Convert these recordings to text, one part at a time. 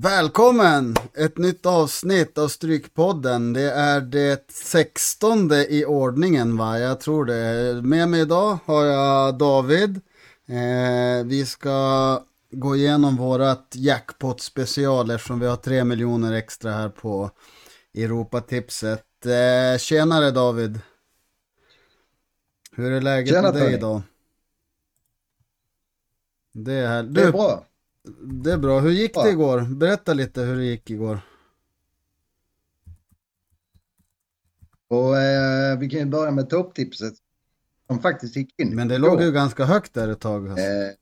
Välkommen! Ett nytt avsnitt av Strykpodden. Det är det sextonde i ordningen va? Jag tror det. Med mig idag har jag David. Eh, vi ska gå igenom vårat jackpot special eftersom vi har tre miljoner extra här på Europatipset. Eh, tjenare David! Hur är läget Tjena, med dig idag? Det är, här. Det är Du, bra. Det är bra. Hur gick det igår? Berätta lite hur det gick igår. Och eh, vi kan ju börja med topptipset. Som faktiskt gick in. Men det låg ju ganska högt där ett tag. Alltså. Eh,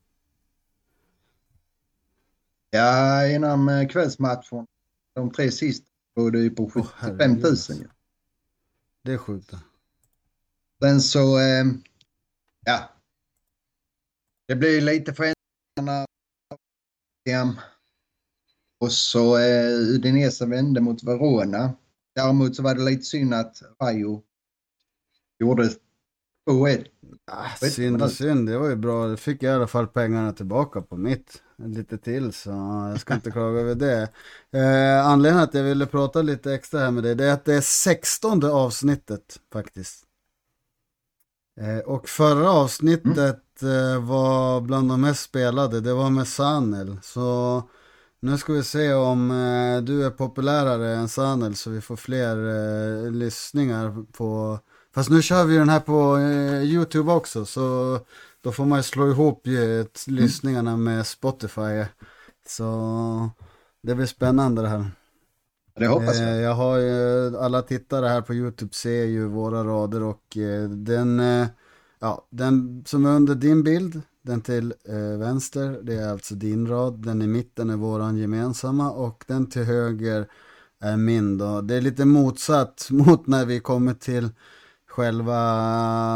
ja, innan eh, kvällsmatchen. De tre sista låg det ju på Åh, 75 herregud, 000 alltså. ju. Det är sjukt. Sen så, eh, ja. Det blir lite förändringar. Och så eh, Udinese vände mot Verona. Däremot så var det lite synd att Rayo gjorde 2-1. Ah, synd och synd, det var ju bra. Då fick jag i alla fall pengarna tillbaka på mitt. Lite till så jag ska inte klaga över det. Eh, anledningen att jag ville prata lite extra här med dig det är att det är sextonde avsnittet faktiskt. Eh, och förra avsnittet eh, var bland de mest spelade, det var med Sanel. Så nu ska vi se om eh, du är populärare än Sanel så vi får fler lyssningar på Fast nu kör vi den här på YouTube också så då får man slå ihop t- lyssningarna med Spotify. Så det blir spännande det här. Det hoppas jag. Eh, jag har ju, alla tittare här på YouTube ser ju våra rader och eh, den, eh, ja, den som är under din bild, den till vänster, det är alltså din rad. Den i mitten är våran gemensamma och den till höger är min då. Det är lite motsatt mot när vi kommer till själva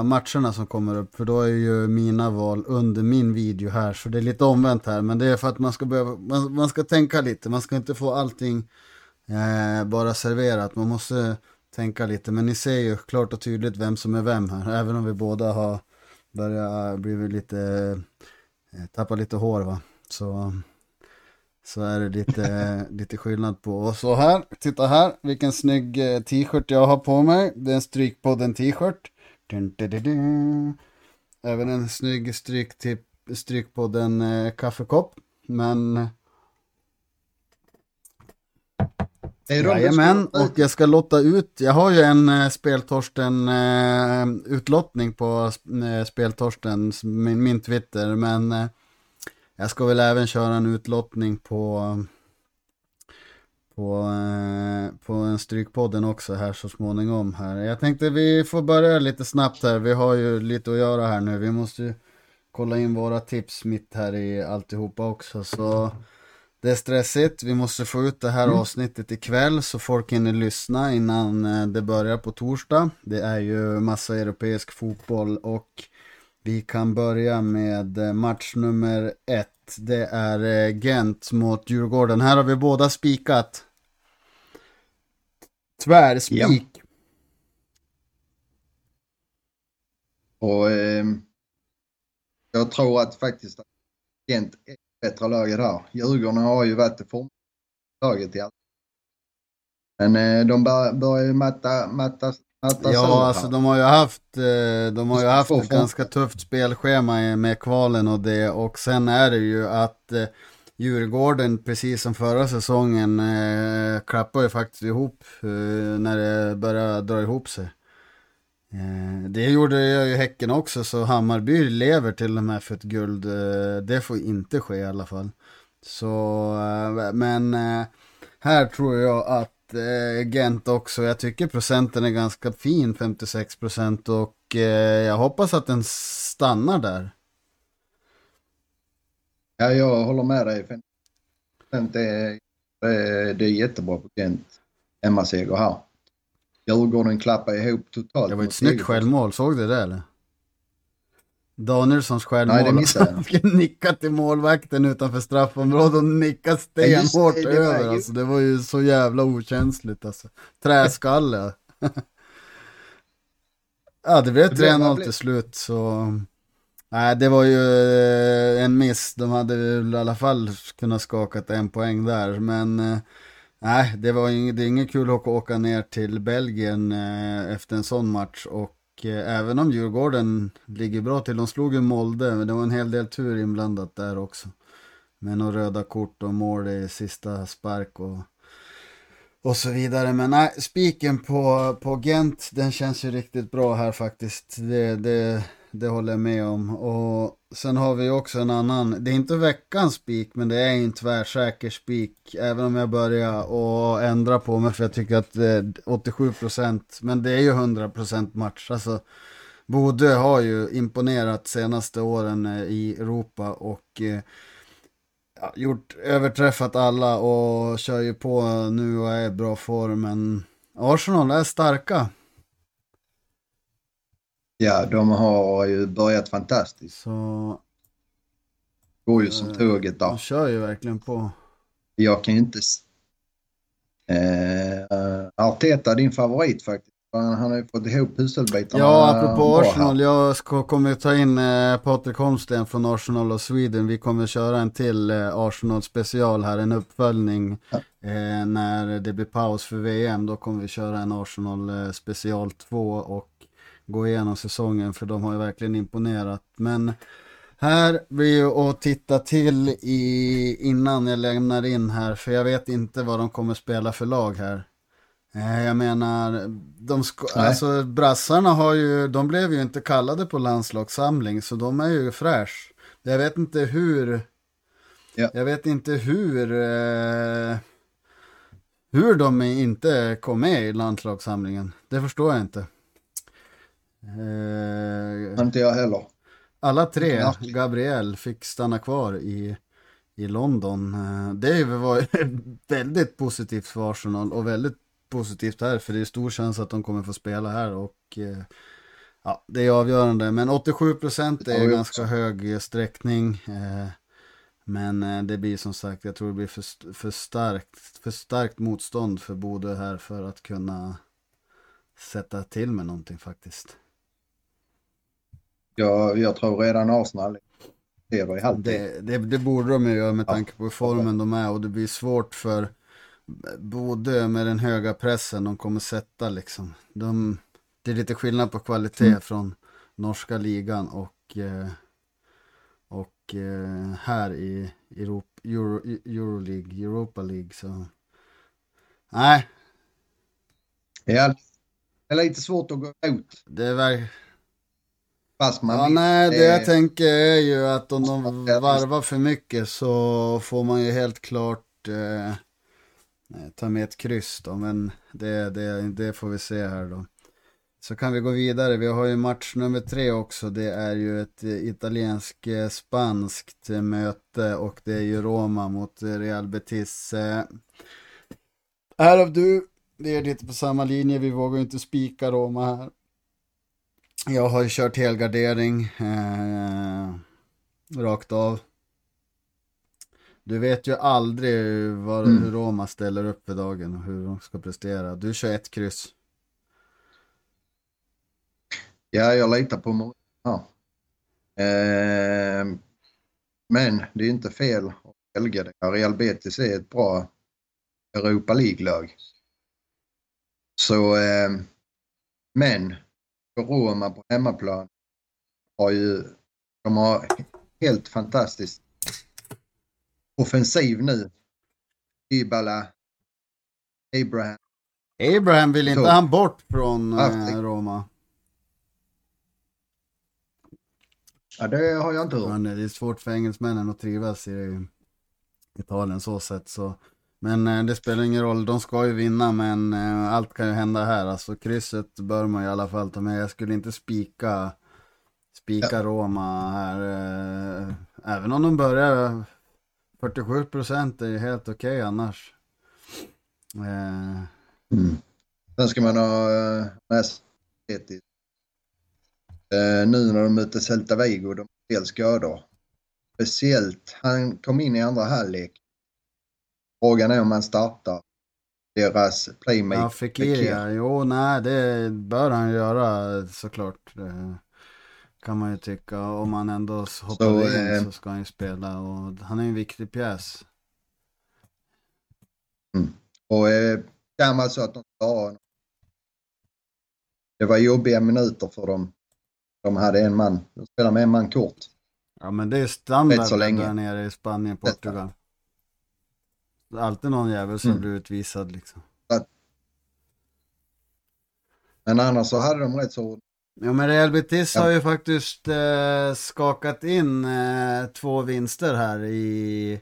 matcherna som kommer upp. För då är ju mina val under min video här. Så det är lite omvänt här. Men det är för att man ska, behöva, man, man ska tänka lite. Man ska inte få allting eh, bara serverat. Man måste tänka lite. Men ni ser ju klart och tydligt vem som är vem här. Även om vi båda har börjat bli lite, eh, tappa lite hår va. Så, så är det lite, lite skillnad på. Och så här, titta här, vilken snygg eh, t-shirt jag har på mig. Det är en Strykpodden t-shirt. Även en snygg stryktip, Strykpodden eh, kaffekopp. Men Det är de du Jajamän, och jag ska lotta ut. Jag har ju en eh, Speltorsten eh, utlottning på eh, Speltorstens, min, min Twitter, men eh, jag ska väl även köra en utlottning på på, eh, på en Strykpodden också här så småningom här. Jag tänkte vi får börja lite snabbt här. Vi har ju lite att göra här nu. Vi måste ju kolla in våra tips mitt här i alltihopa också. Så det är stressigt. Vi måste få ut det här avsnittet ikväll så folk hinner lyssna innan eh, det börjar på torsdag. Det är ju massa europeisk fotboll och vi kan börja med eh, match nummer ett. Det är eh, Gent mot Djurgården. Här har vi båda spikat. Tvärspik. Ja. Och ehm, jag tror att faktiskt Gent bättre lag där. Djurgården har ju varit det formlaget i allt. Men eh, de bör- börjar ju matta, matta, matta Ja, alltså de har ju haft, eh, de har ju haft ett ganska tufft spelschema med kvalen och det och sen är det ju att eh, Djurgården, precis som förra säsongen, klappar ju faktiskt ihop när det börjar dra ihop sig. Eh, det gjorde jag ju Häcken också, så Hammarby lever till och med för ett guld. Eh, det får inte ske i alla fall. Så, eh, men här tror jag att Gent också, jag tycker procenten är ganska fin, 56 procent och jag hoppas att den stannar där. Ja, jag håller med dig. För Det är, det är, det är jättebra på Gent. Hemmaseger här. Djurgården klappar ihop totalt. Det var ett snyggt självmål, såg du det eller? Danielssons självmål. Nej, det missade. Han nickade till målvakten utanför straffområdet och nickade stenhårt Ja, var över. ju- Alltså, det var ju så jävla okänsligt alltså. Träskalle. ja, det blev Det blev- 3-0 vad blev- till slut så. Nej, det var ju eh, en miss. De hade i alla fall kunnat skaka en poäng där. Men eh, nej, det var ing, det är inget kul att åka ner till Belgien eh, efter en sån match. Och eh, även om Djurgården ligger bra till, de slog ju Molde, men det var en hel del tur inblandat där också. Med några röda kort och mål i sista spark och, och så vidare. Men nej, spiken på, på Gent, den känns ju riktigt bra här faktiskt. Det, det, det håller jag med om. Och sen har vi också en annan, det är inte veckans spik, men det är en tvärsäker spik. Även om jag börjar och ändra på mig, för jag tycker att det är 87%, men det är ju 100% match. Alltså, Bodö har ju imponerat senaste åren eh, i Europa och eh, ja, gjort, överträffat alla och kör ju på nu och är i bra form. Men Arsenal är starka. Ja, de har ju börjat fantastiskt. Så... Går ju som eh, tåget där. De kör ju verkligen på. Jag kan ju inte... Eh, Arteta, din favorit faktiskt. Han, har ju fått ihop pusselbitarna. Ja, apropå Arsenal. Jag ska, kommer ta in eh, Patrik Holmsten från Arsenal och Sweden. Vi kommer köra en till eh, Arsenal special här, en uppföljning. Ja. Eh, när det blir paus för VM, då kommer vi köra en Arsenal eh, special 2 och gå igenom säsongen för de har ju verkligen imponerat. Men här blir ju att titta till i, innan jag lämnar in här för jag vet inte vad de kommer spela för lag här. Eh, jag menar, de sko- alltså brassarna har ju, de blev ju inte kallade på landslagssamling så de är ju fräsch. Jag vet inte hur, ja. jag vet inte hur, eh, hur de inte kom med i landslagssamlingen. Det förstår jag inte. Eh, inte jag heller. Alla tre, Gabriel, fick stanna kvar i, i London. Eh, det var väldigt positivt för Arsenal och väldigt positivt här för det är stor chans att de kommer få spela här och eh, ja, det är avgörande. Men 87 procent är ganska hög sträckning. Eh, men det blir som sagt, jag tror det blir för, för, starkt, för starkt motstånd för Bodö här för att kunna sätta till med någonting faktiskt. Ja, jag tror redan Arsenal leder i halvtid. Det, det, det borde de ju göra med tanke på formen de är och det blir svårt för Bodö med den höga pressen de kommer sätta liksom. De, det är lite skillnad på kvalitet mm. från norska ligan och, eh, och eh, här i Europa, Euro, Euroleague, Europa League. Så. Nej. Ja, det är lite svårt att gå ut. Det är verkligen Fast man ja, nej, det jag tänker är ju att om de varvar för mycket så får man ju helt klart eh, ta med ett kryss då. Men det, det, det får vi se här då. Så kan vi gå vidare. Vi har ju match nummer tre också. Det är ju ett italiensk-spanskt möte och det är ju Roma mot Real Betis. Här har du, vi är lite på samma linje. Vi vågar inte spika Roma här. Jag har kört helgardering eh, rakt av. Du vet ju aldrig vad, mm. hur Roma ställer upp för dagen och hur de ska prestera. Du kör ett kryss. Ja, jag litar på många. Ja. Eh, men det är inte fel att välja det. Real Betis är ett bra Europa League-lag. Så, eh, men Roma på hemmaplan har ju, de har helt fantastiskt offensiv nu. Dybala, Abraham. Abraham vill inte han bort från eh, Roma? Ja, det har jag inte hört. Men det är svårt för engelsmännen att trivas i Italien så sett så. Men eh, det spelar ingen roll, de ska ju vinna men eh, allt kan ju hända här. Alltså krysset bör man i alla fall ta med. Jag skulle inte spika, spika ja. Roma här. Eh, även om de börjar 47 procent är ju helt okej okay annars. Mm. Sen ska man ha med sig nu när de möter Celta Vigo, de har del skador. Speciellt, han kom in i andra halvlek Frågan är om han startar deras playmaker. Ja, Fekir, jo nej det bör han göra såklart. Det, Kan man ju tycka. Om han ändå hoppar så, in eh, så ska han ju spela. Och han är en viktig pjäs. Mm. Och eh, kan man så att de ha Det var jobbiga minuter för dem. De hade en man. De spelade med en man kort. Ja men det är standard där nere i Spanien, Portugal. Det är alltid någon jävel som mm. blir utvisad liksom. Men annars så hade de rätt så... Ja men Real Betis ja. har ju faktiskt eh, skakat in eh, två vinster här i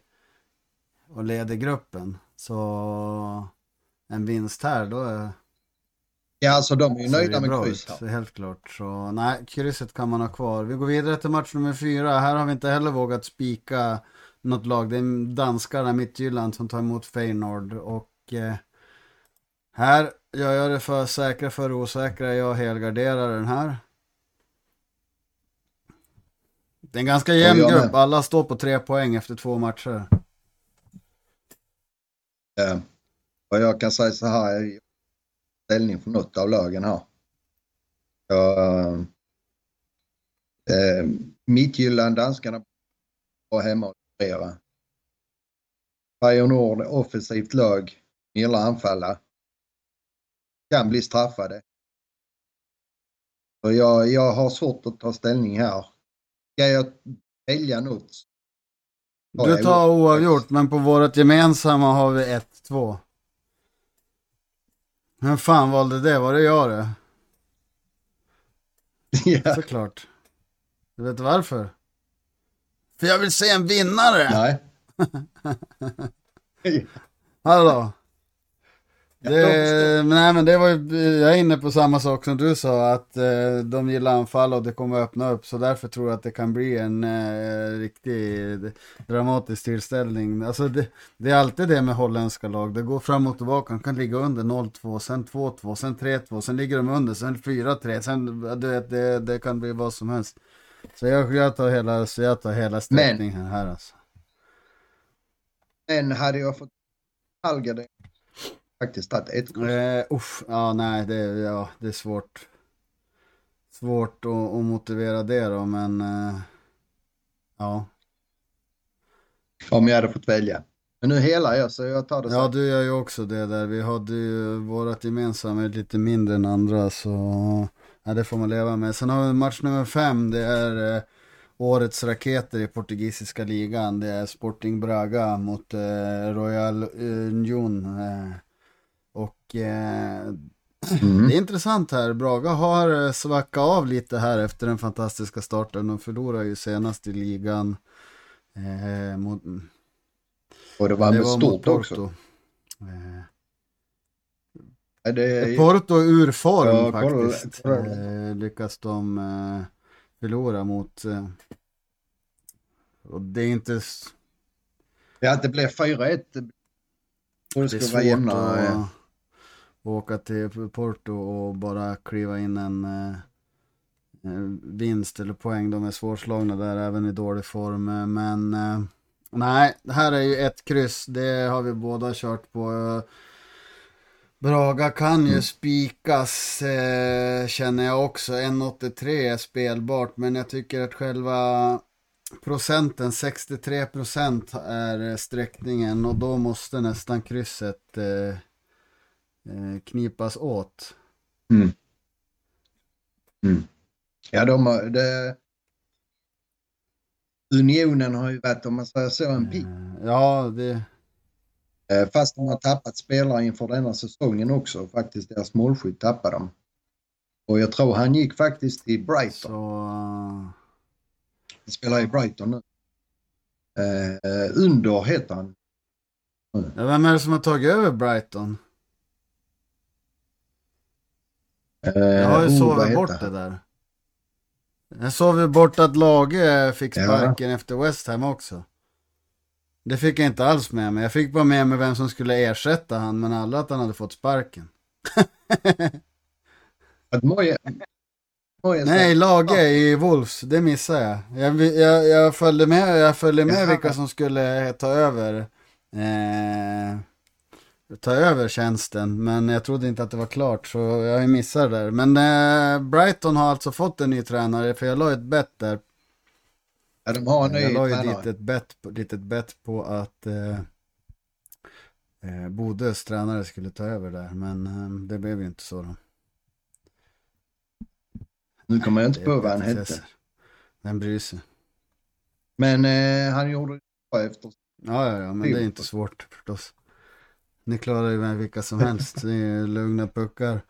och leder gruppen. Så en vinst här då är... Ja alltså de är ju nöjda med kryss här. Helt klart. Så nej, krysset kan man ha kvar. Vi går vidare till match nummer fyra. Här har vi inte heller vågat spika något lag. Det är danskarna, Midtjylland, som tar emot Feyenoord. Och eh, här gör jag det för säkra för osäkra. Jag helgarderar den här. Det är en ganska jämn grupp. Alla står på tre poäng efter två matcher. Ja. Och jag kan säga så här. Ställning för något av lagen här. Jag, eh, Midtjylland, danskarna var hemma och leverera. Feyenoord, offensivt lag, gillar anfalla kan bli straffade. Så jag, jag har svårt att ta ställning här. Ska jag välja något? Du tar oavgjort, men på vårt gemensamma har vi 1-2. Vem fan valde det? Var det jag det? Ja. Såklart. Du vet varför? För jag vill se en vinnare! Nej. Hallå? Det, nej men det var ju, jag är inne på samma sak som du sa, att eh, de gillar anfall och det kommer att öppna upp. Så därför tror jag att det kan bli en eh, riktig dramatisk tillställning. Alltså det, det, är alltid det med holländska lag, det går fram och tillbaka. De kan ligga under 0-2, sen 2-2, sen 3-2, sen ligger de under, sen 4-3, sen du vet, det, det kan bli vad som helst. Så jag, jag tar hela, så jag tar hela sträckningen här alltså. Men hade jag fått Alger faktiskt tagit ett kurs. Eh, uff, ja nej det, ja, det är svårt. Svårt att, att motivera det då men eh, ja. Om jag hade fått välja. Men nu hela jag så jag tar det så. Ja du gör ju också det där. Vi hade ju vårat gemensamma lite mindre än andra så ja, det får man leva med. Sen har vi match nummer fem. Det är eh, årets raketer i portugisiska ligan. Det är Sporting Braga mot eh, Royal Union. Eh, och eh, mm. det är intressant här. Braga har eh, svackat av lite här efter den fantastiska starten. De förlorade ju senast i ligan. Eh, mot, och det var med stort också. Eh, det... Porto ur form ja, faktiskt. Eh, lyckas de eh, förlora mot. Eh, och det är inte... Ja, det blev 4-1. Det, det är svårt att åka till Porto och bara kliva in en vinst eller poäng. De är svårslagna där även i dålig form. Men nej, det här är ju ett kryss. Det har vi båda kört på. Braga kan ju mm. spikas eh, känner jag också. 1,83 är spelbart men jag tycker att själva procenten, 63 procent är sträckningen och då måste nästan krysset eh, eh, knipas åt. Mm. Mm. Ja, de har, det, Unionen har ju varit, om man säger så, en pick. Eh, ja, det... Eh, fast de har tappat spelare inför denna säsongen också. Faktiskt deras målskytt tappade de. Och jag tror han gick faktiskt till Brighton. Så... Han spelar i Brighton nu. Eh, under heter han. Ja, vem är det som har tagit över Brighton? Jag har ju oh, sovit bort det där. Jag sov ju bort att Lage fick sparken ja. efter West Ham också. Det fick jag inte alls med mig. Jag fick bara med mig vem som skulle ersätta han, men alla att han hade fått sparken. att Moje... Nej, Lage i Wolves, det missade jag. Jag, jag, jag följde med, jag följde med vilka som skulle ta över. Eh, ta över tjänsten. Men jag trodde inte att det var klart så jag missade det där. Men eh, Brighton har alltså fått en ny tränare för jag la ett bett där. Ja, de har en ny Jag la ju dit ett bett, litet bett på att eh, eh, tränare skulle ta över där. Men eh, det blev ju inte så då. Nu kommer jag inte på vad han hette. Vem bryr sig? Men eh, han gjorde det bra efter. Ja, ja, ja, men det är inte svårt förstås. Ni klarar ju med vilka som helst, det är lugna puckar.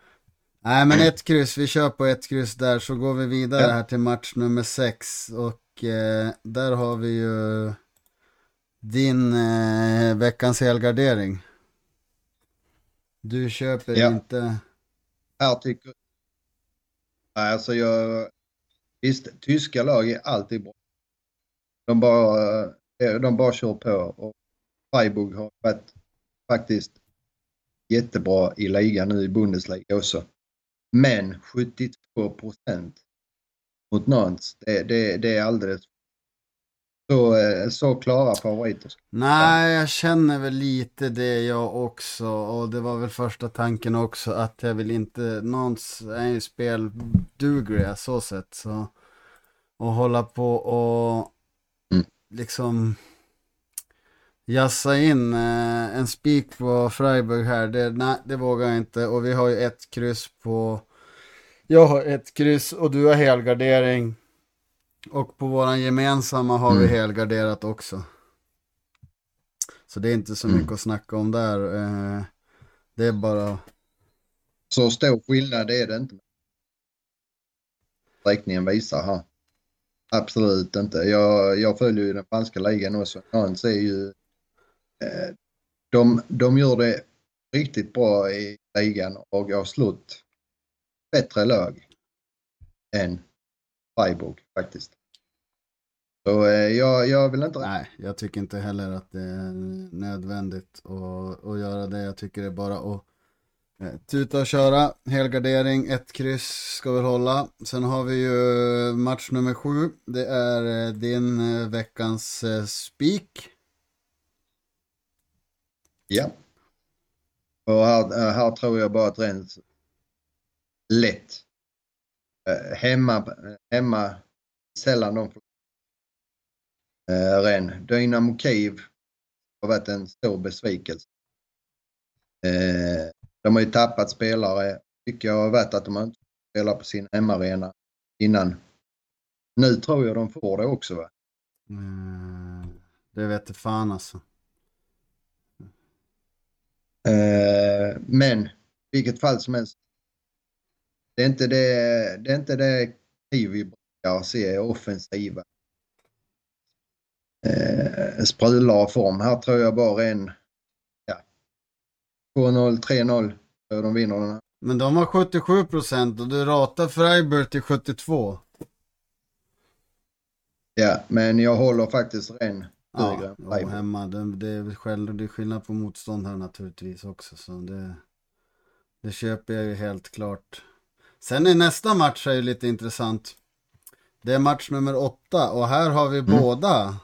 Nej, men ett kryss, vi kör på ett kryss där, så går vi vidare här till match nummer sex. Och eh, där har vi ju din eh, veckans helgardering. Du köper Ja. inte... Här tycker Nej, alltså jag... Visst, tyska lag är alltid bra. De bara, eh, de bara kör på och Freiburg har varit faktiskt jättebra i ligan nu i Bundesliga också. Men 72 procent mot Nantes, det, det, det är alldeles så, eh, så klara favoriter. Nej, jag känner väl lite det jag också. Och det var väl första tanken också att jag vill inte, någons är ju speldugliga så sett. Så, och hålla på och Mm. liksom jassa in eh, en spik på Freiburg här. Det, nej, det vågar jag inte. Och vi har ju ett kryss på, jag har ett kryss och du har helgardering. Och på våran gemensamma har vi Mm. helgarderat också. Så det är inte så Mm. mycket att snacka om där. Eh, det är bara, Så stor skillnad är det inte. Räkningen visar här. Absolut inte. Jag, jag följer ju den franska ligan också. Nantes är ju... Eh, de, de gör det riktigt bra i ligan och har slått bättre lag än Freiburg faktiskt. Så eh, jag, jag vill inte... nej, jag tycker inte heller att det är nödvändigt att, att göra det. Jag tycker det är bara att eh, tuta och köra. Helgardering, ett kryss ska vi hålla. Sen har vi ju match nummer sju. Det är eh, din veckans spik. Ja. Och här, här tror jag bara att Rennes lätt. Eh, hemma, hemma sällan de får eh, Rennes. Dynamo Kiev har varit en stor besvikelse. Eh, de har ju tappat spelare. Tycker jag har varit att de har inte spelat på sin hemmaarena innan. Nu tror jag de får det också va? Eh, det vet fan alltså. Eh, men vilket fall som helst. Det är inte det, det, är inte det vi brukar se offensiva. Eh, sprudlar av form. Här tror jag bara en ja, 2-0, 3-0. tror De vinner den här. Men de har 77 procent och du ratar Freiburg till 72. Ja, men jag håller faktiskt högre Ja, och hemma. Det, det, är själv, det är skillnad på motstånd här naturligtvis också. Så det, det köper jag ju helt klart. Sen är nästa match är ju lite intressant. Det är match nummer åtta och här har vi båda.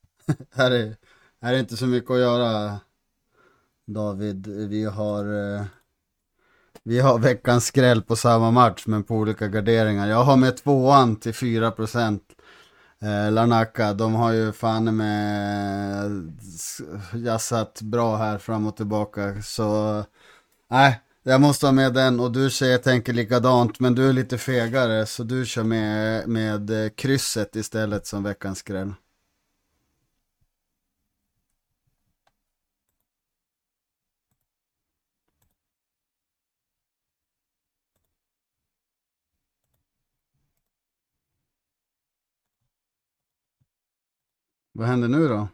här, är, här är inte så mycket att göra David. Vi har, eh, vi har veckans skräll på samma match men på olika garderingar. Jag har med tvåan till 4 procent. Eh, Larnaca, de har ju fan med s- jassat bra här fram och tillbaka. Så nej, jag måste ha med den och du säger tänker likadant. Men du är lite fegare så du kör med, med eh, krysset istället som veckans skräll. Vad händer nu då?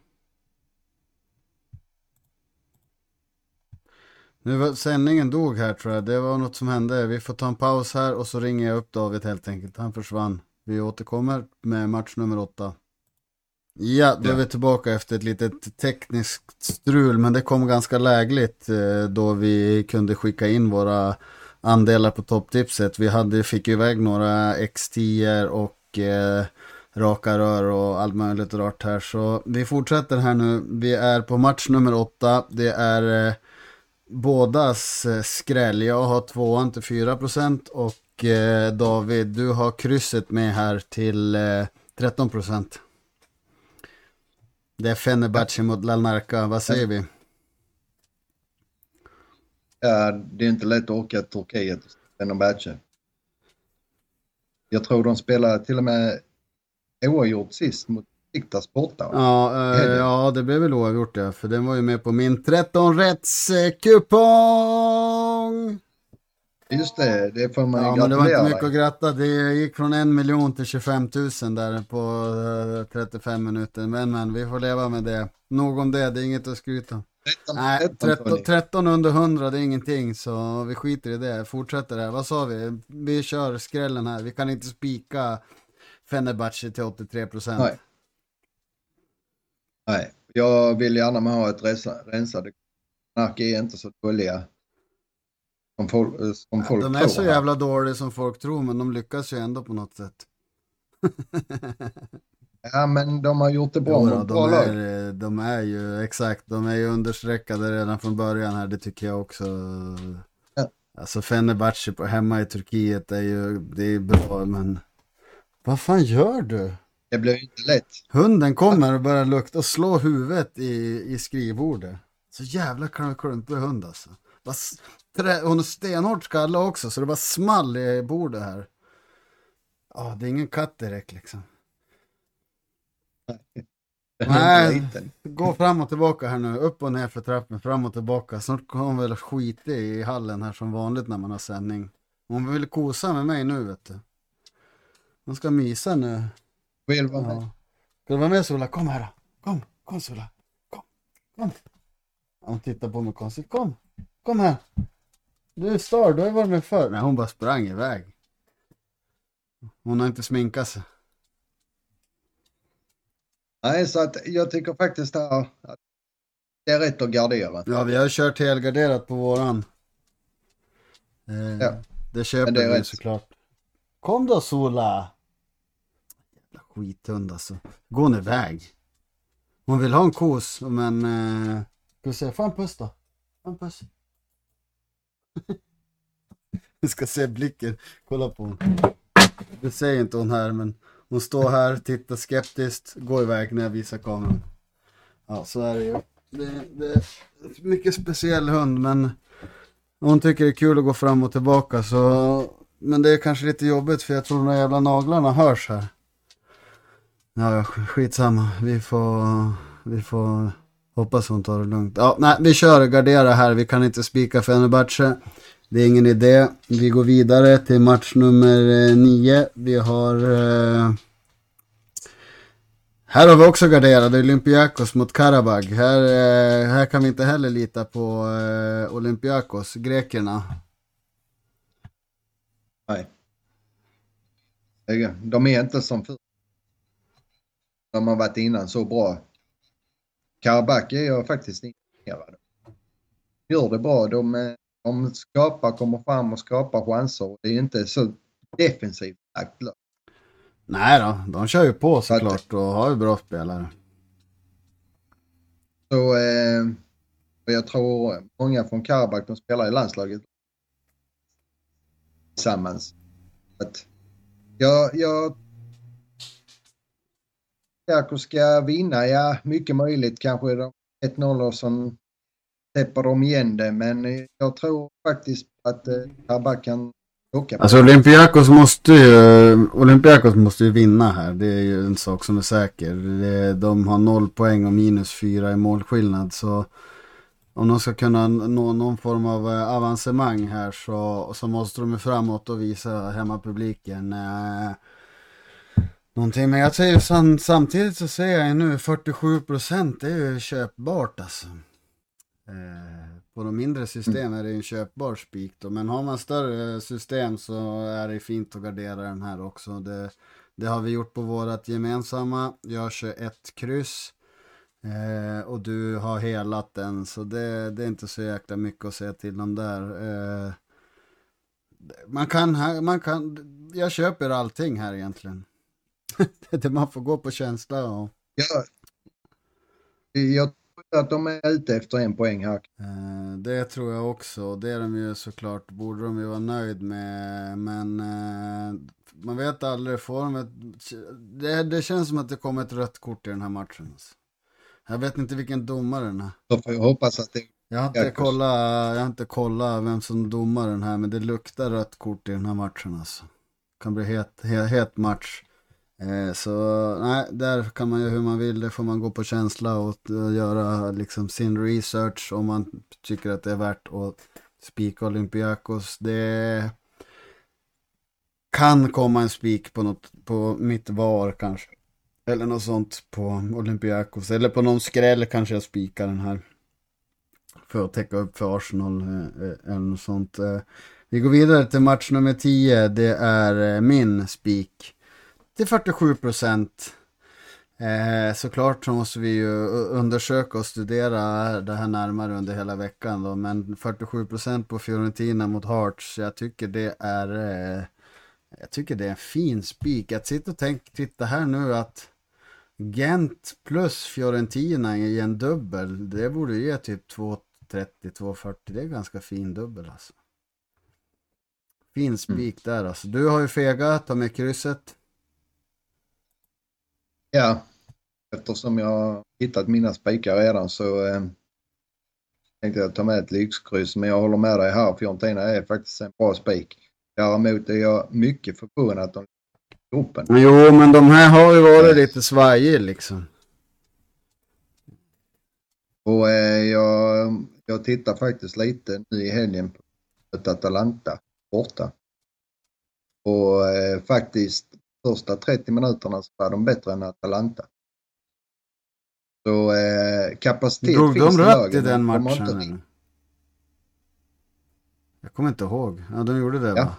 Nu var sändningen dog här tror jag. Det var något som hände. Vi får ta en paus här och så ringer jag upp David helt enkelt. Han försvann. Vi återkommer med match nummer åtta. Ja, då är vi tillbaka efter ett litet tekniskt strul. Men det kom ganska lägligt eh, då vi kunde skicka in våra andelar på topptipset. Vi hade, fick iväg några X10 och eh, raka rör och allt möjligt rart här. Så vi fortsätter här nu. Vi är på match nummer åtta. Det är eh, bådas eh, skräll. Jag har tvåan till 4 procent och eh, David, du har krysset med här till eh, 13 procent. Det är Fenerbahce mot Lalnarka, vad säger vi? Ja, det är inte lätt att åka till Turkiet, Fenerbahce. Jag tror de spelade till och med oavgjort sist mot Besiktas borta. Ja, eh, ja, det blev väl oavgjort ja, för den var ju med på min 13 rätts kupong. Just det, det får man Ja, men det var inte gratulera mycket att gratta. Det gick från en miljon till 25 000 där på eh, 35 minuter. Men, men, vi får leva med det. Nog om det, det är inget att skryta om. 13, Nej, 13, 13, Tony. 13 under 100 det är ingenting så vi skiter i det. Fortsätter här. Vad sa vi? Vi kör skrällen här. Vi kan inte spika Fenerbahce till 83 procent. Nej. Jag vill gärna ha ett rensa- rensade. Knark är inte så dåliga. Som folk, som folk De är tror. så jävla dåliga som folk tror men de lyckas ju ändå på något sätt. Ja, men de har gjort det bra bra de, är, de är ju exakt, de är ju understreckade redan från början här, det tycker jag också. Ja. Alltså Fenerbahce på, hemma i Turkiet är ju, det är bra men vad fan gör du? Det blir ju inte lätt. Hunden kommer och börjar lukta och slå huvudet i, i skrivbordet. Så jävla kl- klumpig hund alltså. Trä, hon har stenhårt skalle också så det bara small i bordet här. Ja, det är ingen katt direkt liksom. Nej. Gå fram och tillbaka här nu, upp och ner för trappen, fram och tillbaka. Snart kommer hon väl skita i hallen här som vanligt när man har sändning. Hon vill kosa med mig nu vet du. Hon ska mysa nu. Vill vara med. Ja. Ska du vara med Sola? Kom här då. Kom, kom Sola. Kom, kom. Hon tittar på mig konstigt. Kom, kom här. Du är star, du har varit med förr. Nej, hon bara sprang iväg. Hon har inte sminkat sig. Nej, så att jag tycker faktiskt att det är rätt att gardera. Ja, vi har kört helgarderat på våran. Eh, Ja. Det köper det vi rätt. såklart. Kom då Sola! Skithund alltså. Gå hon iväg. Hon vill ha en kos, men... Eh, ska vi se, få en puss då. Få en puss. Vi ska se blicken. Kolla på hon. Det säger inte hon här, men hon står här, tittar skeptiskt, går iväg när jag visar kameran. Ja, så är det ju. Det, det är en mycket speciell hund, men hon tycker det är kul att gå fram och tillbaka. Så... Men det är kanske lite jobbigt för jag tror de där jävla naglarna hörs här. Ja, skitsamma. Vi får, vi får hoppas hon tar det lugnt. Ja, nej, vi kör gardera här. Vi kan inte spika Fenerbahce. Det är ingen idé. Vi går vidare till match nummer eh, nio. Vi har... Eh... Här har vi också garderade Olympiakos mot Karabag. Här, eh, här kan vi inte heller lita på eh, Olympiakos, grekerna. Nej. De är inte som förr. De har varit innan så bra. Karabak är jag faktiskt imponerad. Gör det bra. De, eh, de skapar, kommer fram och skapar chanser. Det är inte så defensivt lagt lag. Nej då, de kör ju på såklart och har ju bra spelare. Så eh, jag tror många från Karabak de spelar i landslaget tillsammans. Att jag, jag Olympiakos ska vinna, ja mycket möjligt kanske de 1-0 som sen släpper de igen det men eh, jag tror faktiskt att eh, Tabak kan åka Alltså Olympiakos måste ju, Olympiakos måste ju vinna här. Det är ju en sak som är säker. De har noll poäng och minus fyra i målskillnad. Så om de ska kunna nå någon form av eh, avancemang här så, så måste de ju framåt och visa hemmapubliken. Eh, någonting. Men jag säger sam, samtidigt så säger jag nu 47 procent det är ju köpbart alltså. Eh, på de mindre system är det ju en köpbar spik då, men har man större system så är det fint att gardera den här också. Det, det har vi gjort på vårat gemensamma. Jag kör ett kryss eh, och du har helat den så det, det är inte så jäkla mycket att säga till om där. Eh, man kan, man kan, jag köper allting här egentligen. det man får gå på känsla och Ja, jag att de är ute efter en poäng här. Eh, det tror jag också. Det är de ju såklart, borde de ju vara nöjd med. Men eh, man vet aldrig, får de ett, det, det känns som att det kommer ett rött kort i den här matchen. Alltså. Jag vet inte vilken domare den är. Då får jag hoppas att det jag har, inte kollat, jag har inte kollat vem som domar den här, men det luktar rött kort i den här matchen alltså. Kan bli het, het, het match. Eh, så nej, där kan man ju hur man vill, det får man gå på känsla och, eh, göra liksom sin research om man tycker att det är värt att spika Olympiakos. Det kan komma en spik på, något, på mitt var kanske. Eller något sånt på Olympiakos. Eller på någon skräll kanske jag spikar den här. För att täcka upp för Arsenal. Eh, eller något sånt. Vi går vidare till match nummer 10. Det är min spik. Till 47 procent. Eh, såklart så måste vi ju undersöka och studera det här närmare under hela veckan då. Men 47 procent på Fiorentina mot Hearts. Jag tycker det är eh, jag tycker det är en fin spik. Att sitta och tänka, titta här nu att Gent plus Fiorentina i en dubbel. Det borde ge typ 2.30-2.40. Det är ganska fin dubbel alltså. Fin spik mm. där alltså. Du har ju fegat, ta med krysset. Ja, eftersom jag hittat mina spikar redan så eh, tänkte jag ta med ett lyxkryss. Men jag håller med dig här, Fiorentina är faktiskt en bra spik. Däremot är jag mycket förvånad att de gruppen. Jo, men de här har ju varit lite svajiga liksom. Och eh, jag, jag tittar faktiskt lite nu i helgen på Atalanta borta. Och eh, faktiskt första 30 minuterna så var de bättre än Atalanta. Så eh, kapacitet Drog finns de rött i den matchen? De jag kommer inte ihåg. Ja, de gjorde det ja. va?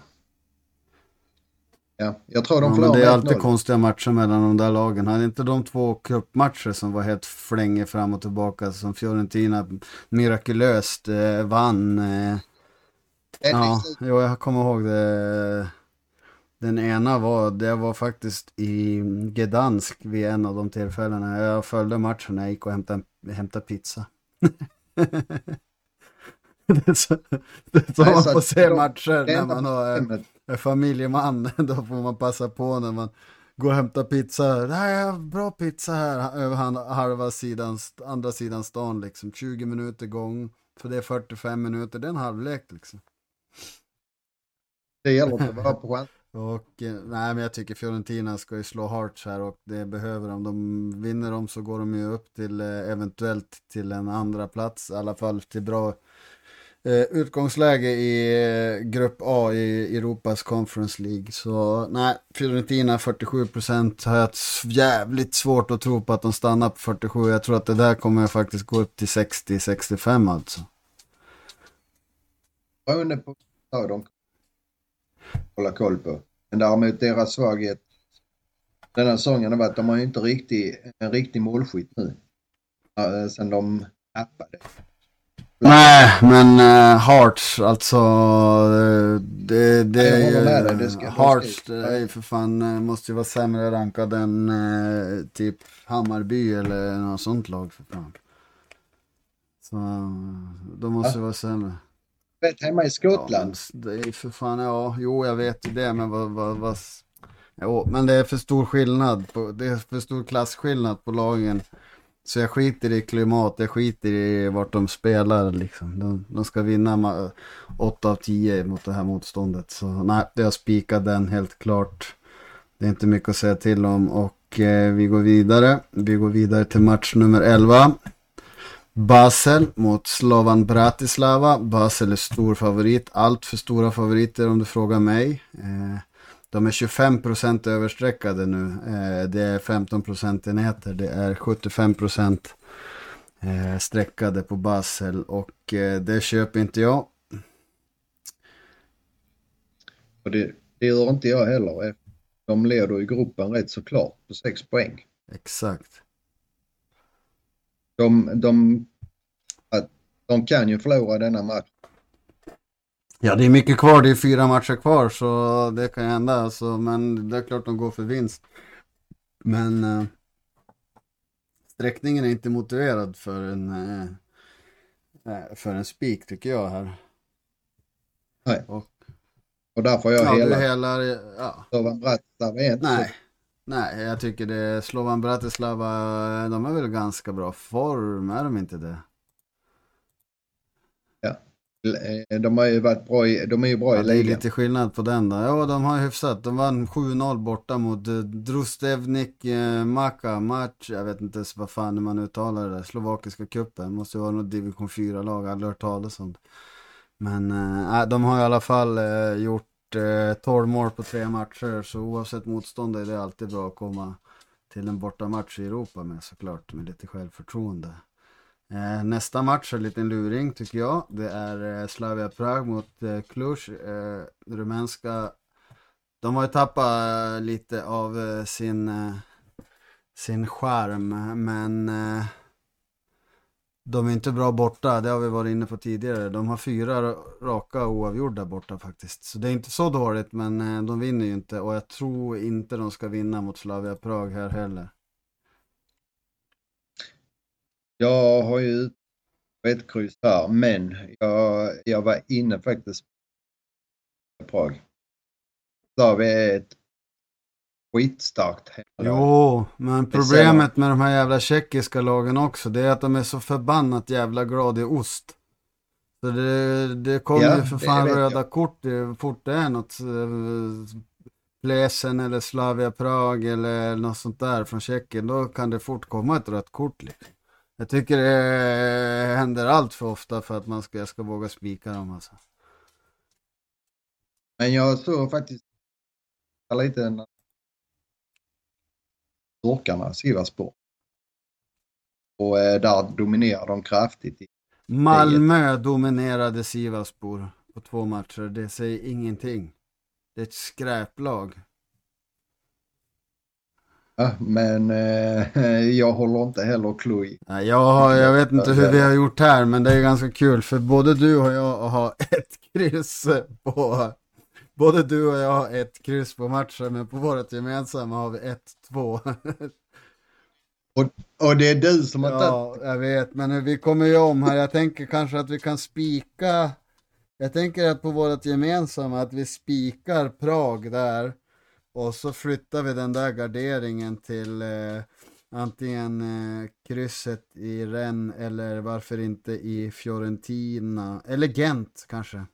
Ja, jag tror de ja, förlorar Det är alltid konstiga matcher mellan de där lagen. Hade inte de två cupmatcher som var helt flänge fram och tillbaka som Fiorentina mirakulöst eh, vann. Eh, ja, jo, jag kommer ihåg det. Den ena var, det var faktiskt i Gdansk vid en av de tillfällena. Jag följde matchen när jag gick och hämtade, hämtade pizza. det är så, det är så man får se matcher när man har är familjeman, då får man passa på när man går och hämtar pizza. Det här är bra pizza här över halva sidan, andra sidan stan liksom. 20 minuter gång, för det är 45 minuter, det är en halvlek liksom. Det gäller att vara på chans. Och eh, nej, men jag tycker Fiorentina ska ju slå Hearts här och det behöver de. De vinner dem så går de ju upp till eh, eventuellt till en andra plats, i alla fall till bra Eh, utgångsläge i eh, Grupp A i Europas Conference League. Så nej, Fiorentina 47% har jag jävligt svårt att tro på att de stannar på 47. Jag tror att det där kommer faktiskt gå upp till 60-65 alltså. Beroende på de hålla koll på. Men däremot deras svaghet denna säsongen har varit att de har ju inte riktigt, en riktig målskytt nu. Sen de tappade. Nej, men uh, Hearts, alltså. Uh, det, det är ju... Det Hearts, det är för fan, måste ju vara sämre rankad än uh, typ Hammarby eller något sånt lag för fan. Så de måste ja. vara sämre. Vet hemma i Skottland. Ja, det är för fan, ja, jo jag vet ju det, men vad, vad, vad Jo, men det är för stor skillnad, på, det är för stor klasskillnad på lagen. Så jag skiter i klimat, jag skiter i vart de spelar liksom. De, de ska vinna 8 av 10 mot det här motståndet. Så nej, jag spikar den helt klart. Det är inte mycket att säga till om och eh, vi går vidare. Vi går vidare till match nummer 11. Basel mot Slovan Bratislava. Basel är stor favorit, allt för stora favoriter om du frågar mig. Eh, de är 25 procent översträckade nu. Eh, det är 15 procentenheter. Det är 75 procent eh, sträckade på Basel och eh, det köper inte jag. Och det, det gör inte jag heller. De leder i gruppen rätt så klart på 6 poäng. Exakt. De, de, de kan ju förlora denna match Ja, det är mycket kvar. Det är fyra matcher kvar, så det kan hända. Alltså, men det är klart de går för vinst. Men eh, Sträckningen är inte motiverad för en, eh, för en spik tycker jag här. Nej. Och, Och därför jag ja, hela du helar, ja. Slovan Bratislava är inte Nej. Nej, jag tycker det, Slovan Bratislava, de är väl ganska bra form, är de inte det? Eh, De har ju varit bra i, de är ju bra Ja, i det är ligan. lite skillnad på den då. Ja, de har hyfsat. De vann 7-0 borta mot eh, Drustevnik eh, Maka match. Jag vet inte ens vad fan man uttalar det där. Slovakiska cupen. Måste ju vara något division 4-lag. Aldrig hört talas om det. Men eh, de har i alla fall eh, gjort eh, 12 mål på tre matcher. Så oavsett motstånd är det alltid bra att komma till en bortamatch i Europa med såklart. Med lite självförtroende. Eh, nästa match är en liten luring tycker jag. Det är eh, Slavia Prag mot eh, Cluj. Eh, rumänska. De har ju tappat eh, lite av eh, sin, eh, sin charm. Men eh, de är inte bra borta. Det har vi varit inne på tidigare. De har fyra raka oavgjorda borta faktiskt. Så det är inte så dåligt men eh, de vinner ju inte. Och jag tror inte de ska vinna mot Slavia Prag här heller. Jag har ju ett kryss här, men jag, jag var inne faktiskt på Prag. Slavia är ett skitstarkt. Jo, men problemet med de här jävla tjeckiska lagen också, det är att de är så förbannat jävla glada i ost. Så det, det kommer Ja, ju för fan röda jag. kort fort det är något äh, Plesen eller Slavia Prag eller något sånt där från Tjeckien, då kan det fort komma ett rött kort liksom. Jag tycker det händer allt för ofta för att man ska, jag ska våga spika dem alltså. Men jag såg faktiskt lite Turkarna, Sivasspor. Och eh, där dominerar de kraftigt. Malmö dominerade Sivasspor på två matcher. Det säger ingenting. Det är ett skräplag. Ja, men eh, jag håller inte heller Cluj. Nej, Jag, jag vet inte hur vi har gjort här, men det är ganska kul. För både du och jag har ett kryss på... Både du och jag har ett kryss på matchen, men på vårt gemensamma har vi ett, två. Och det är du som har tagit Ja, jag vet, men vi kommer ju om här. Jag tänker kanske att vi kan spika. Jag tänker att på vårt gemensamma att vi spikar Prag där. Och så flyttar vi den där garderingen till eh, antingen eh, krysset i Rennes eller varför inte i Fiorentina. Eller Gent kanske.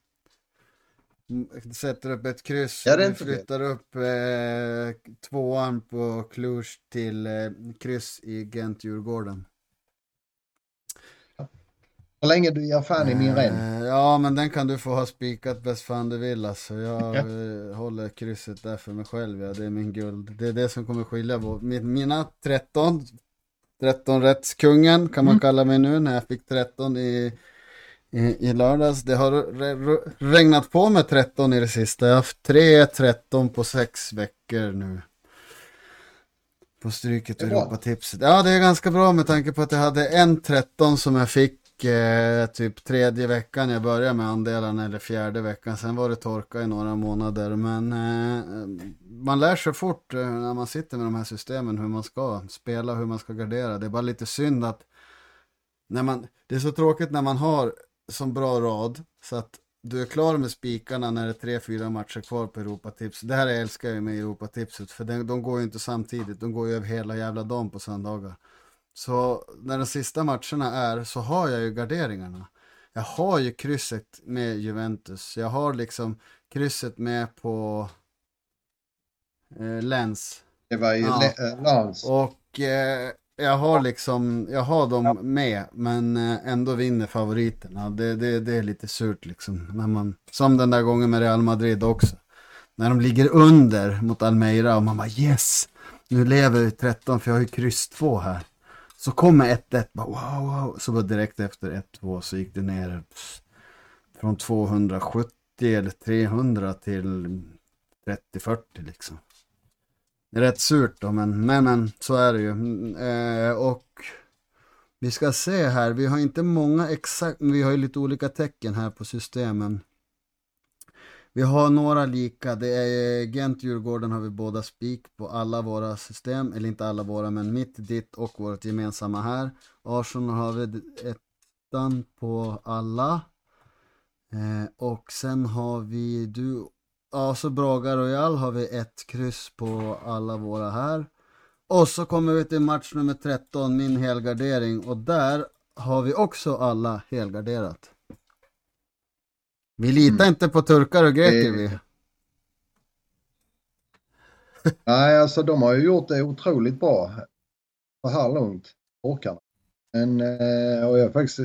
Mm, Sätter upp ett kryss. Ja, det är flyttar upp eh, tvåan på Cluj till eh, kryss i Gent-Djurgården. Så länge du ger fan i min ren. Eh, Ja, men den kan du få ha spikat bäst fan du vill alltså. Jag eh, håller krysset där för mig själv. Ja. Det är min guld. Det är det som kommer skilja på min, mina 13. 13 rättskungen kan man Mm. kalla mig nu när jag fick 13 i, i, i lördags. Det har re, re, regnat på med 13 i det sista. Jag har haft 3 13 på 6 veckor nu. På stryket och. Europatipset. Ja, det är ganska bra med tanke på att jag hade en 13 som jag fick eh, typ tredje veckan jag började med andelarna eller fjärde veckan. Sen var det torka i några månader. Men eh, man lär sig fort eh, när man sitter med de här systemen hur man ska spela, hur man ska gardera. Det är bara lite synd att när man, det är så tråkigt när man har som bra rad så att du är klar med spikarna när det är tre, fyra matcher kvar på Europatips. Det här älskar jag med Europatipset för de, de går ju inte samtidigt. De går ju över hela jävla dagen på söndagar. Så när de sista matcherna är så har jag ju garderingarna. Jag har ju krysset med Juventus. Jag har liksom krysset med på eh, Lens. Det var ju Ja. Eh, Lans. Och eh, jag har liksom, jag har dem med, men eh, ändå vinner favoriterna. Det, det, det är lite surt liksom. När man, som den där gången med Real Madrid också. När de ligger under mot Almeida och man bara yes, nu lever vi 13 för jag har ju kryss 2 här. Så kommer 1-1, bara wow, wow. Så bara direkt efter 1-2 så gick det ner från 270 eller 300 till 30-40 liksom. Rätt surt då, men, men, men så är det ju. Mm, eh, och vi ska se här, vi har inte många exakt, vi har ju lite olika tecken här på systemen. Vi har några lika. Det är Gent Djurgården har vi båda spik på alla våra system. Eller inte alla våra, men mitt, ditt och vårt gemensamma här. Arsenal har vi ettan på alla. Eh, och sen har vi du, ja så Braga Royal har vi ett kryss på alla våra här. Och så kommer vi till match nummer 13, min helgardering. Och där har vi också alla helgarderat. Vi litar mm. inte på turkar och greker vi. Nej, alltså de har ju gjort det otroligt bra så här långt, orkarna. Men eh, och jag är faktiskt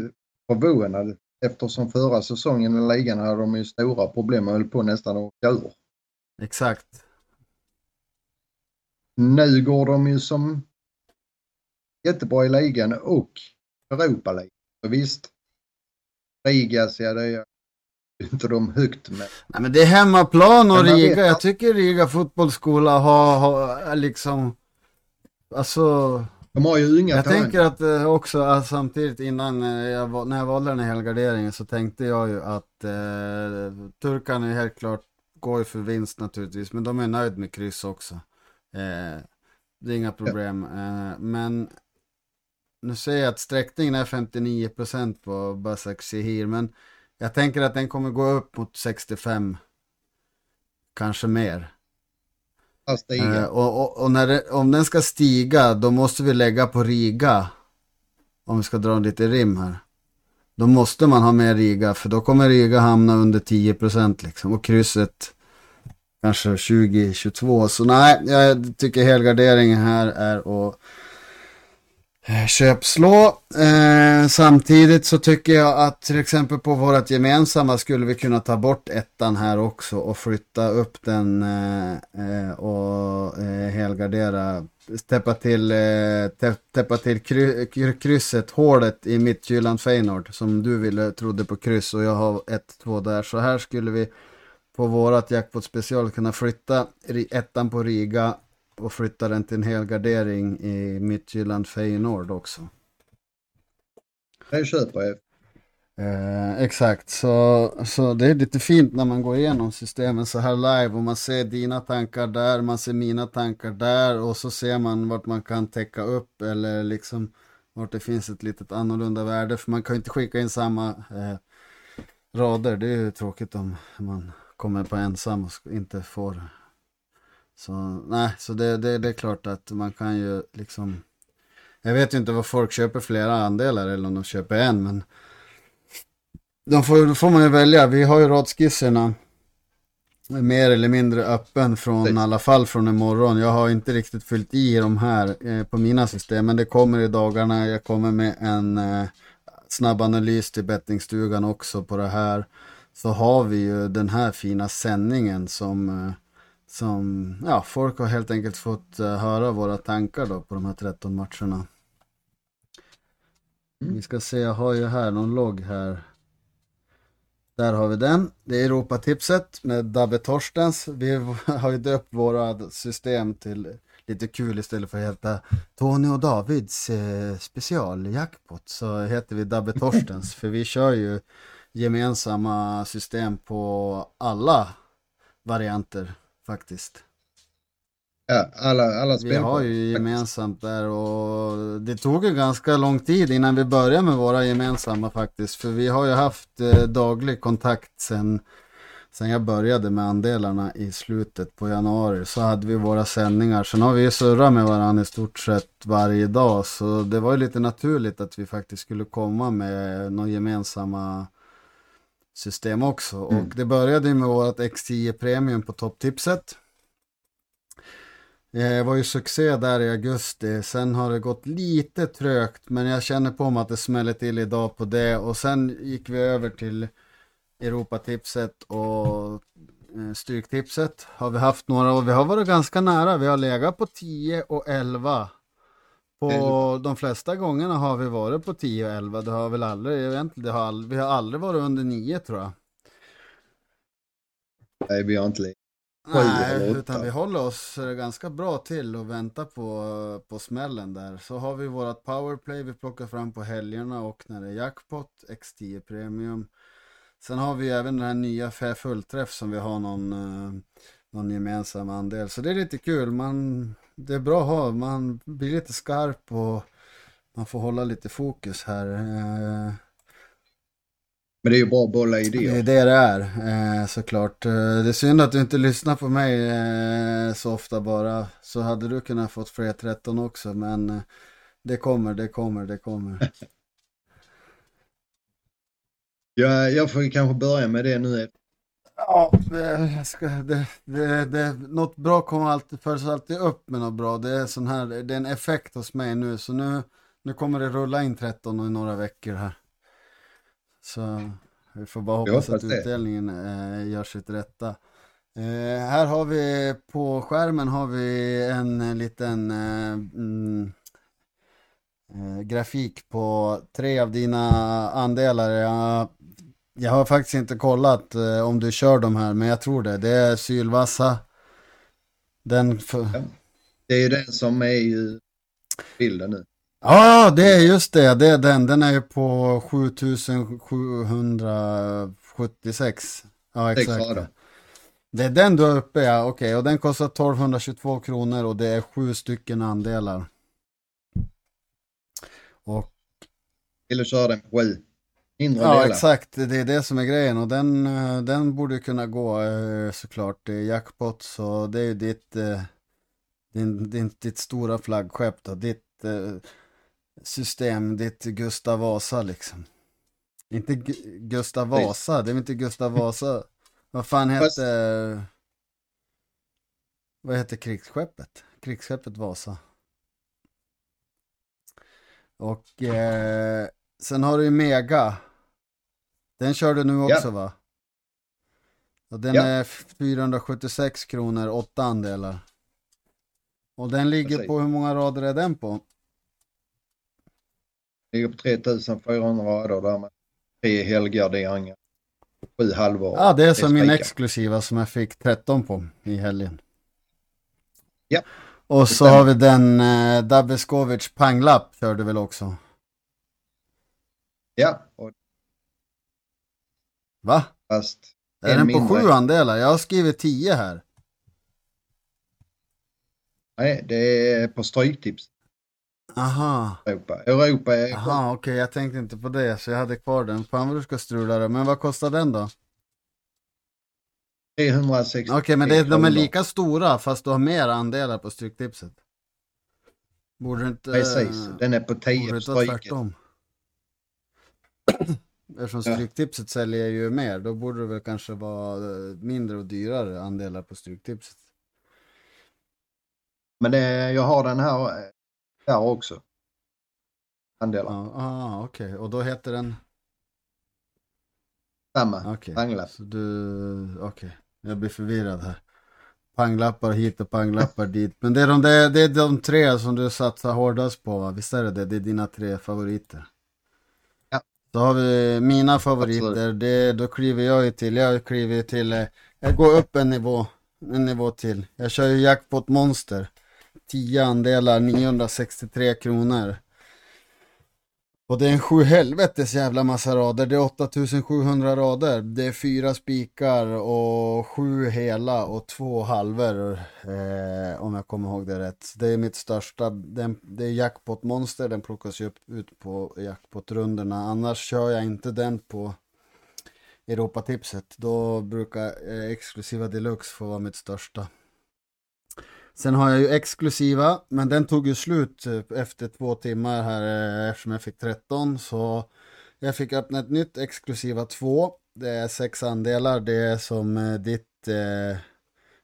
förvånad eftersom förra säsongen i ligan hade de ju stora problem och höll på nästan att åka ur. Exakt. Nu går de ju som jättebra i ligan och Europa League. Och visst, Rigas, ja det är inte de högt med. Nej, men det är hemmaplan och Riga. Jag tycker Riga fotbollsskola har, har liksom, alltså. De har ju inga Jag talang. tänker att eh, också att samtidigt innan eh, jag, när jag valde den här helgarderingen så tänkte jag ju att eh, turkarna är helt klart går ju för vinst naturligtvis. Men de är nöjd med kryss också. Eh, det är inga problem. Ja. Eh, men nu säger jag att sträckningen är 59% på Basak Shihir. Men jag tänker att den kommer gå upp mot 65. Kanske mer. Uh, och, och, och när det, om den ska stiga, då måste vi lägga på Riga. Om vi ska dra lite rim här. Då måste man ha med Riga, för då kommer Riga hamna under 10% liksom. Och krysset kanske 20-22. Så nej, jag tycker helgarderingen här är att Eh, köpslå. Eh, samtidigt så tycker jag att till exempel på vårat gemensamma skulle vi kunna ta bort ettan här också och flytta upp den eh, eh och eh, helgardera, täppa till, eh, täppa till kry, krysset, hålet i mittjylland Feyenoord som du ville, trodde på kryss och jag har ett, två där. Så här skulle vi på vårat jackpot special kunna flytta ettan på Riga och flytta den till en helgardering i Midtjylland Feyenoord också. Det köper jag. Eh, exakt, så, så det är lite fint när man går igenom systemen så här live och man ser dina tankar där, man ser mina tankar där och så ser man vart man kan täcka upp eller liksom vart det finns ett litet annorlunda värde för man kan inte skicka in samma eh, rader, det är ju tråkigt om man kommer på ensam och inte får så nej, så det, det, det är klart att man kan ju liksom Jag vet ju inte vad folk köper flera andelar eller om de köper en men de får, Då får man ju välja, vi har ju radskisserna mer eller mindre öppen från i alla fall från imorgon. Jag har inte riktigt fyllt i de här eh, på mina system men det kommer i dagarna. Jag kommer med en eh, snabb analys till bettingstugan också på det här. Så har vi ju den här fina sändningen som eh, som, ja, folk har helt enkelt fått uh, höra våra tankar då på de här 13 matcherna. Mm. Vi ska se, jag har ju här någon logg här. Där har vi den. Det är Europatipset med Dabbe Torstens. Vi har ju döpt våra system till lite kul istället för att heta Tony och Davids eh, specialjackpot så heter vi Dabbe Torstens för vi kör ju gemensamma system på alla varianter faktiskt. Ja, alla, alla Vi har ju gemensamt där och det tog ju ganska lång tid innan vi började med våra gemensamma faktiskt. För vi har ju haft eh, daglig kontakt sen, sen jag började med andelarna i slutet på januari. Så hade vi våra sändningar. Sen har vi ju surrat med varandra i stort sett varje dag. Så det var ju lite naturligt att vi faktiskt skulle komma med några gemensamma system också. Mm. Och det började med vårt X10 Premium på topptipset. Det var ju succé där i augusti. Sen har det gått lite trögt. Men jag känner på mig att det smäller till idag på det. Och sen gick vi över till Europatipset och eh, Stryktipset. Har vi haft några och vi har varit ganska nära. Vi har legat på 10 och 11 på de flesta gångerna har vi varit på 10 och 11. Det har väl aldrig, egentligen, det har aldrig, vi har aldrig varit under 9 tror jag. Nej, vi har inte Nej, utan vi håller oss ganska bra till och väntar på, på smällen där. Så har vi vårat powerplay vi plockar fram på helgerna och när det är jackpot, X10 premium. Sen har vi även den här nya fullträff som vi har någon, eh, någon gemensam andel. Så det är lite kul. Man, det är bra att ha. Man blir lite skarp och man får hålla lite fokus här. Eh, Men det är ju bra att bolla idéer. det är det det är, eh, såklart. Eh, Det är synd att du inte lyssnar på mig så ofta bara. Så hade du kunnat fått fler 13 också, men det kommer, det kommer, det kommer. Jag, jag får kanske börja med det nu. Ja, det, jag ska, det, det, det, något bra kommer alltid, följs alltid upp med något bra. Det är sån här, det är en effekt hos mig nu, så nu, nu kommer det rulla in 13 i några veckor här. Så vi får bara hoppas att utdelningen eh, gör sitt rätta. Eh, här har vi på skärmen har vi en eh, liten eh, mm, eh, grafik på tre av dina andelar. Jag, jag har faktiskt inte kollat eh, om du kör de här, men jag tror det. Det är sylvassa. Den för... Det är ju den som är ju bilden nu. Ja, det är just det. Det är den. Den är ju på 7776. Ja, exakt. rader. Det är den du har uppe, ja. Okej, och den kostar 1222 kronor och det är sju stycken andelar. Och Vill du köra den på sju? Mindre Ja, delar. exakt. Det är det som är grejen och den, eh, den borde kunna gå eh, såklart. Det är jackpot så det är ju ditt, eh, din, din, ditt stora flaggskepp då. Ditt eh, system, ditt Gustav Vasa liksom. Inte Gu- Gustav. Vasa, det är inte Gustav Vasa. Vad fan Fast- hette... Vad heter krigsskeppet? Krigsskeppet Vasa. Och eh, sen har du ju Mega. Den kör du nu Ja. också va? Och den Ja. är 476 kronor, åtta andelar. Och den ligger på, hur många rader är den på? Ligger på 3400 rader där med tre helgarderingar. Sju halvor. Ja, det är som min exklusiva som jag fick 13 på i helgen. Ja. Och så har vi den eh, Dabeskovic panglapp kör du väl också? Ja, och Va? fast Är En den på mindre. sju andelar? Jag har skrivit 10 här. nej, det är på Stryktips Aha. Europa. Europa är Aha, okej, jag tänkte inte på det så jag hade kvar den. Fan vad du ska strula det. Men vad kostar den då? 360 Okej, men det, de är lika stora fast du har mer andelar på Stryktipset. Borde inte... Precis, den är på Borde 10 det på Stryket. tvärtom? Eftersom Ja. Stryktipset säljer ju mer, då borde det väl kanske vara eh, mindre och dyrare andelar på Stryktipset. Men det, jag har den här eh, där också. Andelar. Ja, ah, okej. Och då heter den... Samma. Okej. Panglapp. Så du... Okej. Jag blir förvirrad här. Panglappar hit och panglappar dit. Men det är, de, det, är, det är de tre som du satsar hårdast på va? Visst är det det? Det är dina tre favoriter. Så har vi mina favoriter. Det, då kliver jag ju till. Jag kliver till. eh, Jag går upp en nivå. En nivå till. Jag kör ju jackpot monster. 10 andelar, 963 kronor. Och det är en sju helvetes jävla massa rader. Det är 8700 rader. Det är fyra spikar och sju hela och två halvor. Eh, om jag kommer ihåg det rätt. Det är mitt största. Den, det är jackpot monster. Den plockas ju ut på jackpot-rundorna. Annars kör jag inte den på Europatipset. Då brukar eh, exklusiva deluxe få vara mitt största. Sen har jag ju exklusiva, men den tog ju slut eh, efter två timmar här eh, eftersom jag fick 13. Så jag fick öppna ett nytt exklusiva 2. Det är sex andelar. Det är som eh, ditt eh,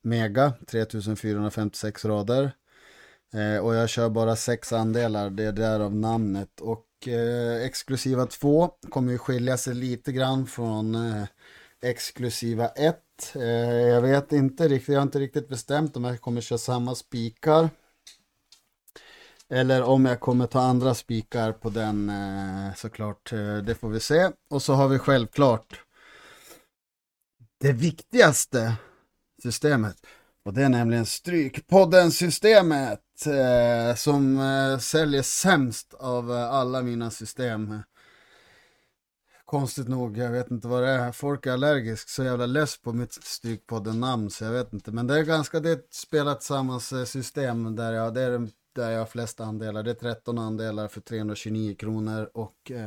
Mega, 3456 rader. Eh, och jag kör bara sex andelar, det är därav namnet. Och eh, exklusiva 2 kommer ju skilja sig lite grann från eh, exklusiva 1. Eh, jag vet inte riktigt, jag har inte riktigt bestämt om jag kommer köra samma spikar. Eller om jag kommer ta andra spikar på den eh, såklart. Eh, det får vi se. Och så har vi självklart det viktigaste systemet. Och det är nämligen Strykpodden-systemet. Som säljer sämst av alla mina system konstigt nog, jag vet inte vad det är. Folk är allergisk så jävla less på mitt Strykpodden namn så jag vet inte. Men det är ganska, det är ett spelat tillsammans eh, system där jag, det är där jag har flest andelar. Det är 13 andelar för 329 kronor och eh,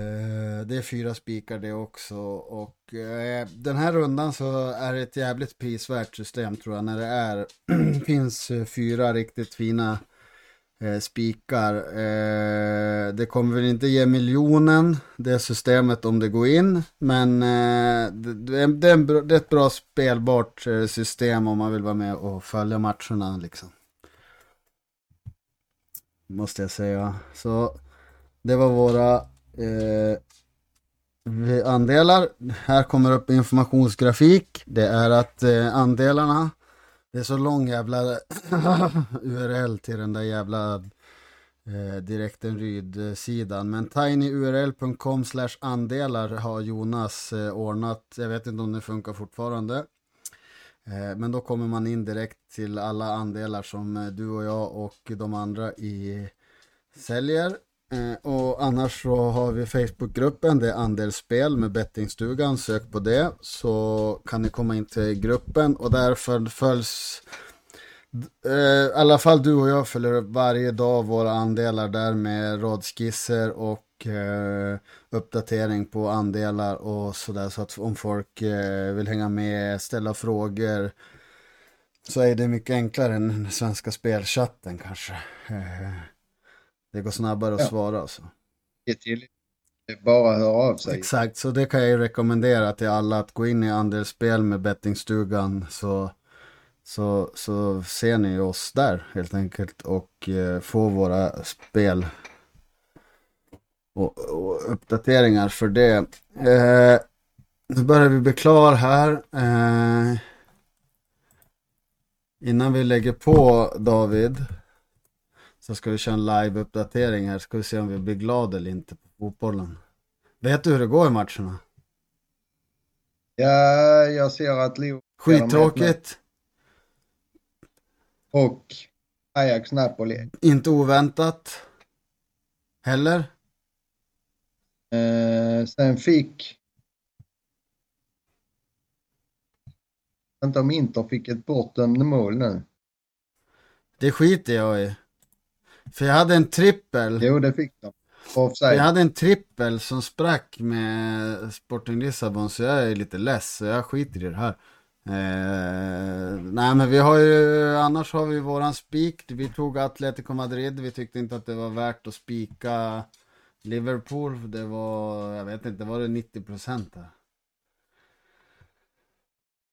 eh, det är fyra spikar det också. Och eh, den här rundan så är det ett jävligt prisvärt system tror jag när det är finns eh, fyra riktigt fina Eh, spikar. Eh, det kommer väl inte ge miljonen, det systemet om det går in. Men eh, det, det, är en, det, är ett bra spelbart eh, system om man vill vara med och följa matcherna liksom. Måste jag säga. Så det var våra eh, andelar. Här kommer upp informationsgrafik. Det är att eh, andelarna det är så lång jävla URL till den där jävla eh, Direktenryd-sidan. Men tinyurl.com slash andelar har Jonas eh, ordnat. Jag vet inte om det funkar fortfarande. Eh, men då kommer man in direkt till alla andelar som eh, du och jag och de andra i säljer. Eh, och annars så har vi Facebookgruppen, det är andelsspel med bettingstugan, sök på det så kan ni komma in till gruppen. Och därför följs eh, i alla fall du och jag följer upp varje dag våra andelar där med rådskisser och eh, uppdatering på andelar och sådär. Så att om folk eh, vill hänga med, ställa frågor så är det mycket enklare än den svenska spelchatten kanske. Eh, det går snabbare att ja. svara alltså. Det är till. bara höra av sig. Exakt, så det kan jag ju rekommendera till alla att gå in i andelsspel med bettingstugan så, så, så ser ni oss där helt enkelt och eh, får våra spel och, och, uppdateringar för det. Eh, nu börjar vi bli klar här. Eh, innan vi lägger på David så ska vi köra en live-uppdatering här. Ska vi se om vi blir glada eller inte på fotbollen. Vet du hur det går i matcherna? Ja, jag ser att Liverpool... Skittråkigt. Och Ajax Napoli. Inte oväntat. Heller. Eh, sen fick... Inte om Inter fick ett bortdömda mål nu. Det skiter jag i. För jag hade en trippel. Jo, det fick de. Offside. Jag hade en trippel som sprack med Sporting Lissabon så jag är lite less så jag skiter i det här. Eh, nej men vi har ju, annars har vi våran spik. Vi tog Atletico Madrid. Vi tyckte inte att det var värt att spika Liverpool. Det var, jag vet inte, var det 90 procent där?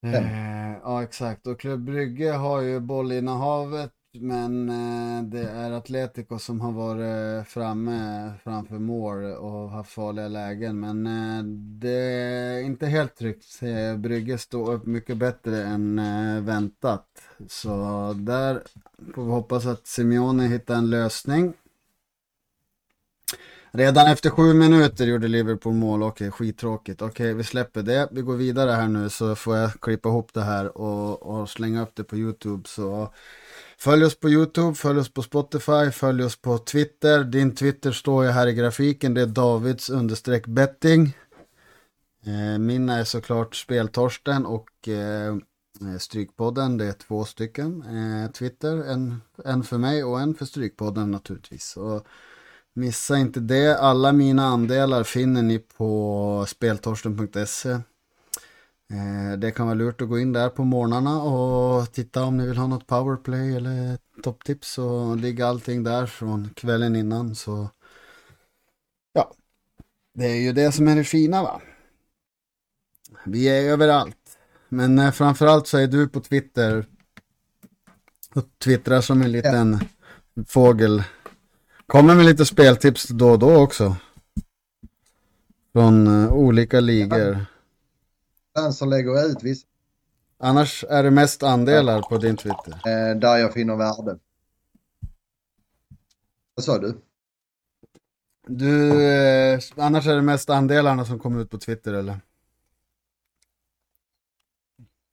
Eh, ja exakt och Klubb Brygge har ju bollinnehavet men eh, det är Atletico som har varit framme framför mål och haft farliga lägen. Men eh, det är inte helt tryggt. Eh, Brygge står upp mycket bättre än eh, väntat. Så där får vi hoppas att Simeone hittar en lösning. Redan efter sju minuter gjorde Liverpool mål. Okej, skittråkigt. Okej, vi släpper det. Vi går vidare här nu så får jag klippa ihop det här och, och slänga upp det på YouTube. Så Följ oss på YouTube, följ oss på Spotify, följ oss på Twitter. Din Twitter står ju här i grafiken. Det är Davids understreck betting. Eh, min är såklart Speltorsten och eh, Strykpodden. Det är två stycken eh, Twitter. En, en för mig och en för Strykpodden naturligtvis. Så missa inte det. Alla mina andelar finner ni på speltorsten.se. Eh, det kan vara lurt att gå in där på morgnarna och titta om ni vill ha något powerplay eller topptips så ligger allting där från kvällen innan så ja, det är ju det som är det fina va. Vi är överallt. Men eh, framförallt så är du på Twitter och twittrar som en liten ja. fågel. Kommer med lite speltips då och då också. Från eh, olika ligor. Sen så lägger ut vissa. Annars är det mest andelar på din Twitter? Eh, där jag finner värde. Vad sa du? Du, eh, annars är det mest andelarna som kommer ut på Twitter eller?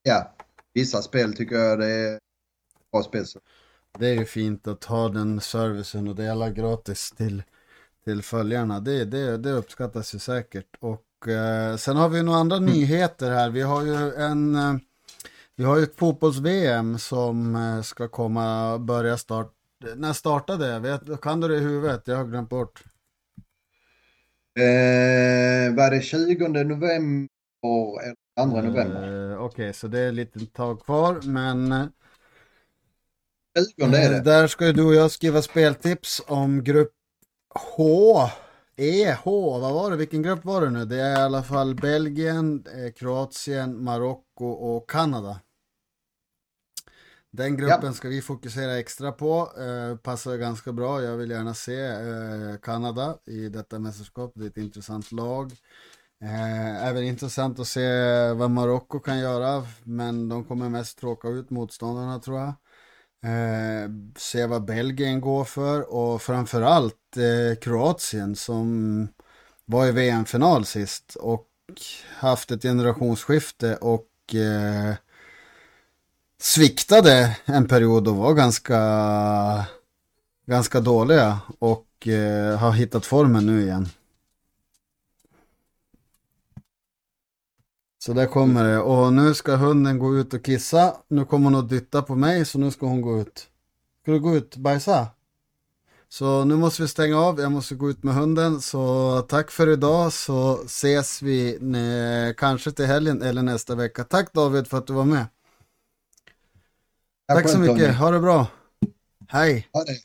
Ja, vissa spel tycker jag det är bra spel. Det är ju fint att ha den servicen och dela gratis till, till följarna. Det, det, det uppskattas ju säkert. Och eh, sen har vi några andra mm. nyheter här. Vi har ju en eh, vi har ju ett fotbolls-VM som eh, ska komma, börja start. När startade det? Vet, kan du det i huvudet? Jag har glömt bort. Eh, var det 20 november eller 2 november? Eh, Okej, okay, så det är lite tag kvar, men 20 är det. Där ska ju du och jag skriva speltips om grupp H. E, H, vad var det? Vilken grupp var det nu? Det är i alla fall Belgien, eh, Kroatien, Marocko och Kanada. Den gruppen ja. ska vi fokusera extra på. Eh, passar ganska bra. Jag vill gärna se eh, Kanada i detta mästerskap. Det är ett intressant lag. Eh, även intressant att se vad Marocko kan göra. Men de kommer mest tråka ut motståndarna tror jag. Eh, se vad Belgien går för och framförallt eh, Kroatien som var i VM-final sist och haft ett generationsskifte och eh, sviktade en period och var ganska, ganska dåliga och eh, har hittat formen nu igen. Så där kommer det. Och nu ska hunden gå ut och kissa. Nu kommer hon att dytta på mig så nu ska hon gå ut. Ska du gå ut och bajsa? Så nu måste vi stänga av. Jag måste gå ut med hunden. Så tack för idag så ses vi kanske till helgen eller nästa vecka. Tack David för att du var med. Tack, tack så mycket. Ha det bra. Hej. Ha det.